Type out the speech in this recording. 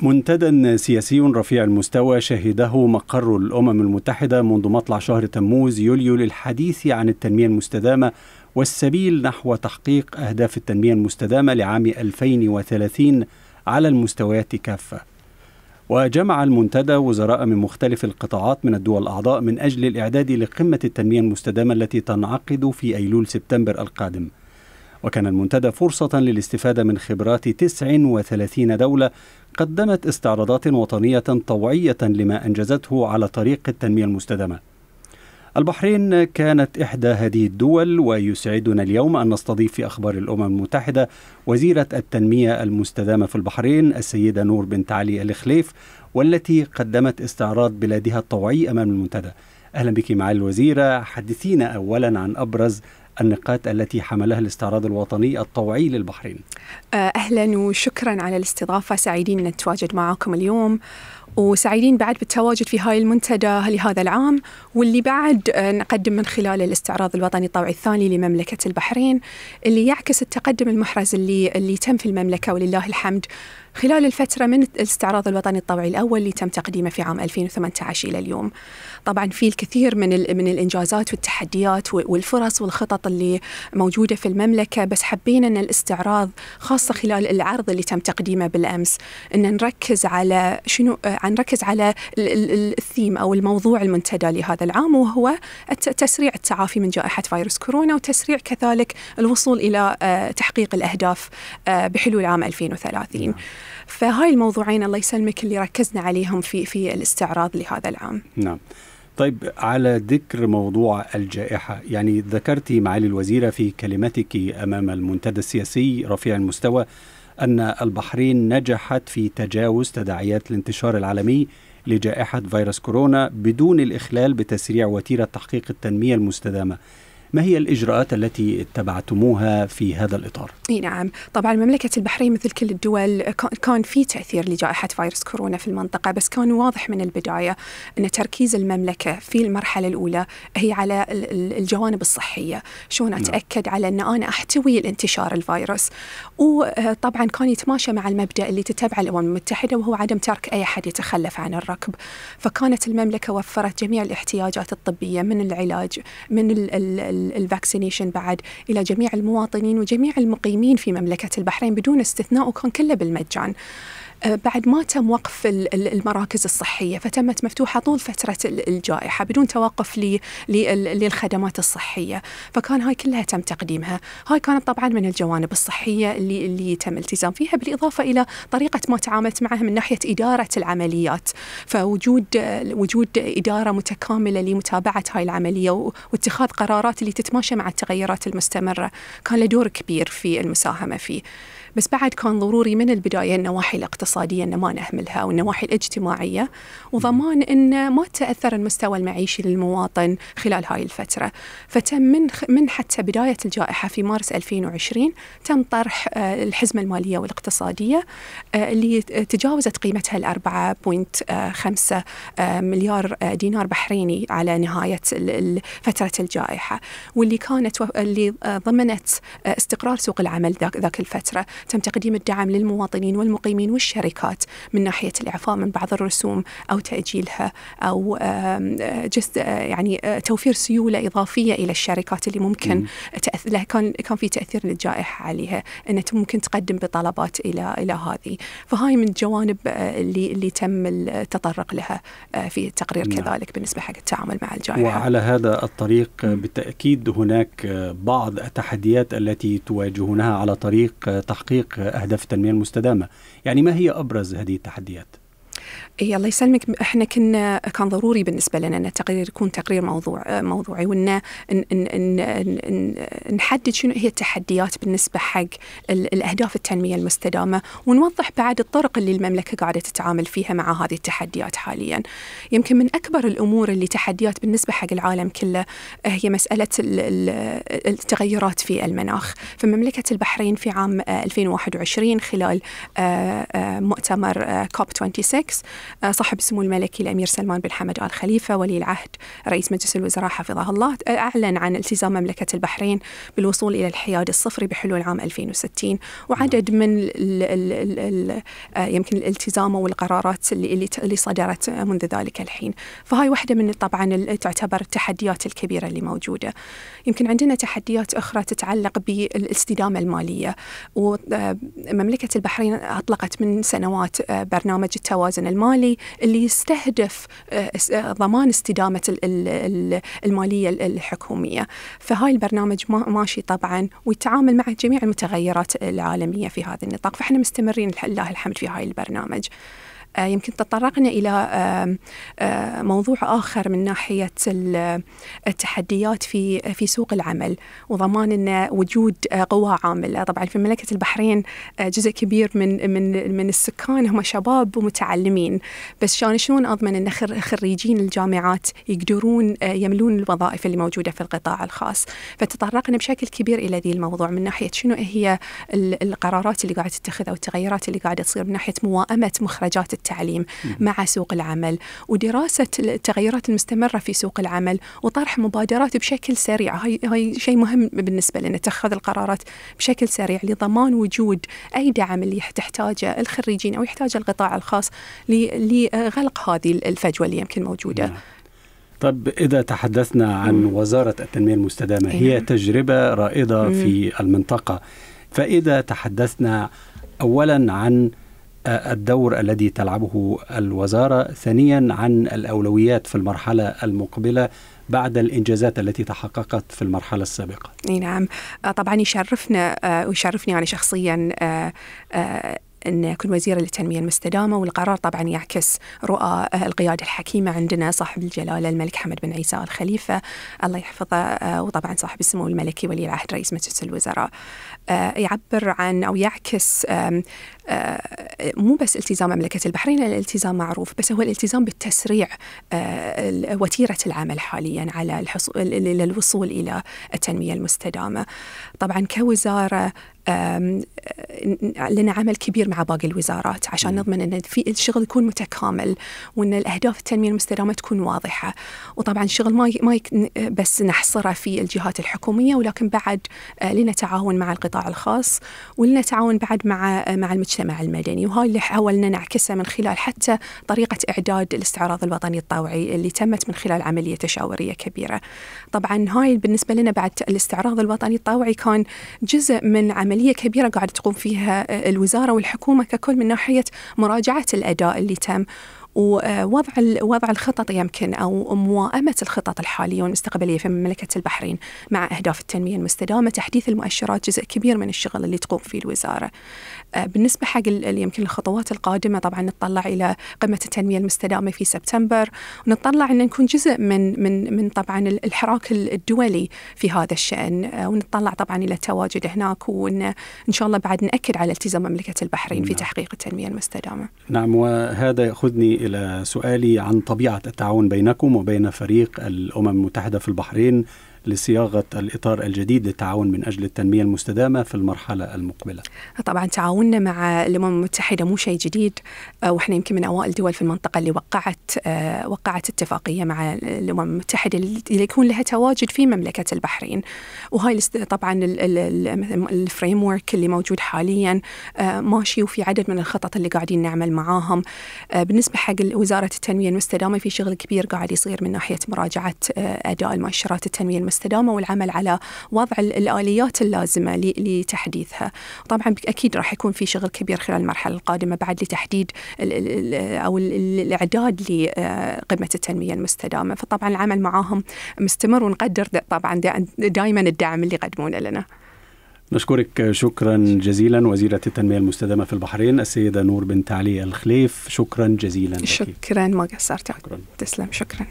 منتدى سياسي رفيع المستوى شهده مقر الأمم المتحدة منذ مطلع شهر تموز يوليو للحديث عن التنمية المستدامة والسبيل نحو تحقيق أهداف التنمية المستدامة لعام 2030 على المستويات كافة. وجمع المنتدى وزراء من مختلف القطاعات من الدول الأعضاء من أجل الإعداد لقمة التنمية المستدامة التي تنعقد في أيلول سبتمبر القادم وكان المنتدى فرصة للاستفادة من خبرات 39 دولة قدمت استعراضات وطنية طوعية لما أنجزته على طريق التنمية المستدامة. البحرين كانت إحدى هذه الدول ويسعدنا اليوم أن نستضيف في أخبار الأمم المتحدة وزيرة التنمية المستدامة في البحرين السيدة نور بنت علي الخليف والتي قدمت استعراض بلادها الطوعي أمام المنتدى. أهلا بك معالي الوزيرة. حدثينا أولا عن أبرز النقاط التي حملها الاستعراض الوطني الطوعي للبحرين. أهلا وشكرا على الاستضافة. سعيدين نتواجد معكم اليوم. وسعيدين بعد بالتواجد في هاي المنتدى لهذا العام واللي بعد نقدم من خلال الاستعراض الوطني الطوعي الثاني لمملكة البحرين اللي يعكس التقدم المحرز اللي اللي تم في المملكة ولله الحمد خلال الفترة من الاستعراض الوطني الطوعي الأول اللي تم تقديمه في عام 2018 إلى اليوم. طبعا في الكثير من من الإنجازات والتحديات والفرص والخطط اللي موجودة في المملكة بس حبينا أن الاستعراض خاصة خلال العرض اللي تم تقديمه بالأمس أن نركز على شنو نركز على الثيم أو الموضوع المنتدى لهذا العام وهو تسريع التعافي من جائحة فيروس كورونا وتسريع كذلك الوصول إلى تحقيق الأهداف بحلول عام 2030 فهاي الموضوعين الله يسلمك اللي ركزنا عليهم في في الاستعراض لهذا العام. نعم. طيب على ذكر موضوع الجائحة يعني ذكرت معالي الوزيرة في كلمتك أمام المنتدى السياسي رفيع المستوى أن البحرين نجحت في تجاوز تداعيات الانتشار العالمي لجائحة فيروس كورونا بدون الإخلال بتسريع وتيرة تحقيق التنمية المستدامة. ما هي الإجراءات التي اتبعتموها في هذا الإطار؟ نعم، طبعا مملكة البحرين مثل كل الدول كان في تأثير لجائحة فيروس كورونا في المنطقة بس كان واضح من البداية أن تركيز المملكة في المرحلة الأولى هي على الجوانب الصحية، شلون أتأكد على أن أنا أحتوي الانتشار الفيروس؟ وطبعا كان يتماشى مع المبدأ اللي تتبعه الأمم المتحدة وهو عدم ترك أي أحد يتخلف عن الركب. فكانت المملكة وفرت جميع الاحتياجات الطبية من العلاج من ال الفاكسينيشن بعد إلى جميع المواطنين وجميع المقيمين في مملكة البحرين بدون استثناء وكان كله بالمجان. بعد ما تم وقف المراكز الصحية فتمت مفتوحة طول فترة الجائحة بدون توقف للخدمات الصحية. فكان هاي كلها تم تقديمها. هاي كانت طبعا من الجوانب الصحية اللي, اللي تم التزام فيها بالإضافة إلى طريقة ما تعاملت معها من ناحية إدارة العمليات. فوجود وجود إدارة متكاملة لمتابعة هاي العملية واتخاذ قرارات اللي تتماشى مع التغيرات المستمرة كان له دور كبير في المساهمة فيه. بس بعد كان ضروري من البداية النواحي الاقتصادية أن ما نهملها والنواحي الاجتماعية. وضمان أن ما تأثر المستوى المعيشي للمواطن خلال هاي الفترة. فتم من من حتى بداية الجائحة في مارس 2020 تم طرح الحزمة المالية والاقتصادية اللي تجاوزت قيمتها ال 4.5 مليار دينار بحريني على نهاية فترة الجائحة. واللي كانت اللي ضمنت استقرار سوق العمل ذاك الفترة. تم تقديم الدعم للمواطنين والمقيمين والشركات من ناحية الإعفاء من بعض الرسوم أو تأجيلها أو جست يعني توفير سيولة إضافية إلى الشركات اللي ممكن تأثير كان كان في تأثير للجائحه عليها إنها ممكن تقدم بطلبات إلى إلى هذه. فهاي من الجوانب اللي اللي تم التطرق لها في التقرير نعم. كذلك بالنسبة حق التعامل مع الجائحة. وعلى هذا الطريق بالتأكيد هناك بعض التحديات التي تواجهونها على طريق تحقيق تحقيق أهداف التنمية المستدامة يعني ما هي أبرز هذه التحديات؟ إيه الله يسلمك إحنا كنا كان ضروري بالنسبة لنا إن التقرير يكون تقرير موضوع موضوعي وإن نحدد شنو هي التحديات بالنسبة حق الأهداف التنمية المستدامة ونوضح بعد الطرق اللي المملكة قاعدة تتعامل فيها مع هذه التحديات حاليا. يمكن من أكبر الأمور اللي تحديات بالنسبة حق العالم كله هي مسألة التغيرات في المناخ، فمملكة البحرين في عام 2021 خلال مؤتمر كوب 26 صاحب السمو الملكي الأمير سلمان بن حمد آل خليفة ولي العهد رئيس مجلس الوزراء حفظه الله. أعلن عن التزام مملكة البحرين بالوصول إلى الحياد الصفري بحلول عام 2060 وعدد من ال ال ال ال يمكن الالتزام والقرارات اللي اللي صدرت منذ ذلك الحين. فهاي واحدة من طبعا تعتبر التحديات الكبيرة اللي موجودة. يمكن عندنا تحديات أخرى تتعلق بالاستدامة المالية. ومملكة البحرين أطلقت من سنوات برنامج التوازن المالي اللي يستهدف ضمان استدامة المالية الحكومية. فهاي البرنامج ماشي طبعا ويتعامل مع جميع المتغيرات العالمية في هذا النطاق. فإحنا مستمرين لله الحمد في هاي البرنامج. آه، يمكن تطرقنا إلى آه، موضوع آخر من ناحية التحديات في في سوق العمل وضمان أن وجود آه، قوى عاملة. طبعا في مملكة البحرين جزء كبير من من من السكان هم شباب ومتعلمين. بس شلون شلون أضمن أن خريجين الجامعات يقدرون يملون الوظائف اللي موجودة في القطاع الخاص؟ فتطرقنا بشكل كبير إلى ذي الموضوع من ناحية شنو هي القرارات اللي قاعدة تتخذ أو التغيرات اللي قاعدة تصير من ناحية موائمة مخرجات التعليم مع سوق العمل ودراسة التغيرات المستمرة في سوق العمل وطرح مبادرات بشكل سريع. هاي, هاي شيء مهم بالنسبة لنا اتخاذ القرارات بشكل سريع لضمان وجود أي دعم اللي تحتاجه الخريجين أو يحتاجه القطاع الخاص لغلق هذه الفجوة اللي يمكن موجودة. نعم. طب إذا تحدثنا عن وزارة التنمية المستدامة هي نعم. تجربة رائدة في المنطقة. فإذا تحدثنا أولا عن الدور الذي تلعبه الوزارة، ثانيا عن الأولويات في المرحلة المقبلة بعد الإنجازات التي تحققت في المرحلة السابقة. نعم، طبعا يشرفنا آه، ويشرفني أنا شخصيا آه، آه، أن أكون وزيرة للتنمية المستدامة والقرار طبعا يعكس رؤى القيادة الحكيمة عندنا صاحب الجلالة الملك حمد بن عيسى الخليفة. الله يحفظه وطبعا صاحب السمو الملكي ولي العهد رئيس مجلس الوزراء. يعبر عن أو يعكس آه، مو بس التزام مملكة البحرين الالتزام معروف بس هو الالتزام بالتسريع آه، وتيرة العمل حاليا على الوصول إلى التنمية المستدامة. طبعا كوزارة لنا عمل كبير مع باقي الوزارات عشان نضمن إن في الشغل يكون متكامل وإن الأهداف التنمية المستدامة تكون واضحة. وطبعا الشغل ما ما بس نحصره في الجهات الحكومية ولكن بعد آه، لنا تعاون مع القطاع الخاص ولنا تعاون بعد مع مع المجتمع المدني. وهاي اللي حاولنا نعكسها من خلال حتى طريقة إعداد الاستعراض الوطني الطوعي اللي تمت من خلال عملية تشاورية كبيرة. طبعا هاي بالنسبة لنا بعد الاستعراض الوطني الطوعي كان جزء من عملية كبيرة قاعدة تقوم فيها الوزارة والحكومة ككل من ناحية مراجعة الأداء اللي تم. ووضع وضع الخطط يمكن أو موائمة الخطط الحالية والمستقبلية في مملكة البحرين مع إهداف التنمية المستدامة، تحديث المؤشرات جزء كبير من الشغل اللي تقوم فيه الوزارة. آه، بالنسبة حق يمكن الخطوات القادمة طبعا نطلع إلى قمة التنمية المستدامة في سبتمبر ونطلع إن نكون جزء من من من طبعا الحراك الدولي في هذا الشأن آه، ونطلع طبعا إلى التواجد هناك وان إن شاء الله بعد نأكد على التزام مملكة البحرين نعم. في تحقيق التنمية المستدامة. نعم وهذا يأخذني إلى سؤالي عن طبيعة التعاون بينكم وبين فريق الأمم المتحدة في البحرين. لصياغة الإطار الجديد للتعاون من أجل التنمية المستدامة في المرحلة المقبلة. طبعا تعاوننا مع الأمم المتحدة مو شيء جديد آه، وإحنا يمكن من أوائل الدول في المنطقة اللي وقعت آه، وقعت اتفاقية مع الأمم المتحدة اللي يكون لها تواجد في مملكة البحرين. وهاي طبعا الفريم ورك اللي موجود حاليا آه، ماشي وفي عدد من الخطط اللي قاعدين نعمل معاهم. بالنسبة حق وزارة التنمية المستدامة في شغل كبير قاعد يصير من ناحية مراجعة أداء المؤشرات التنمية المستدامة والعمل على وضع الآليات اللازمة لتحديثها. طبعا أكيد راح يكون في شغل كبير خلال المرحلة القادمة بعد لتحديد أو الإعداد لقمة التنمية المستدامة. فطبعا العمل معاهم مستمر ونقدر طبعا دائما الدعم اللي يقدمونه لنا. نشكرك شكرا جزيلا وزيرة التنمية المستدامة في البحرين السيدة نور بنت علي الخليف. شكرا جزيلا شكرا ما قصرت. تسلم شكرا.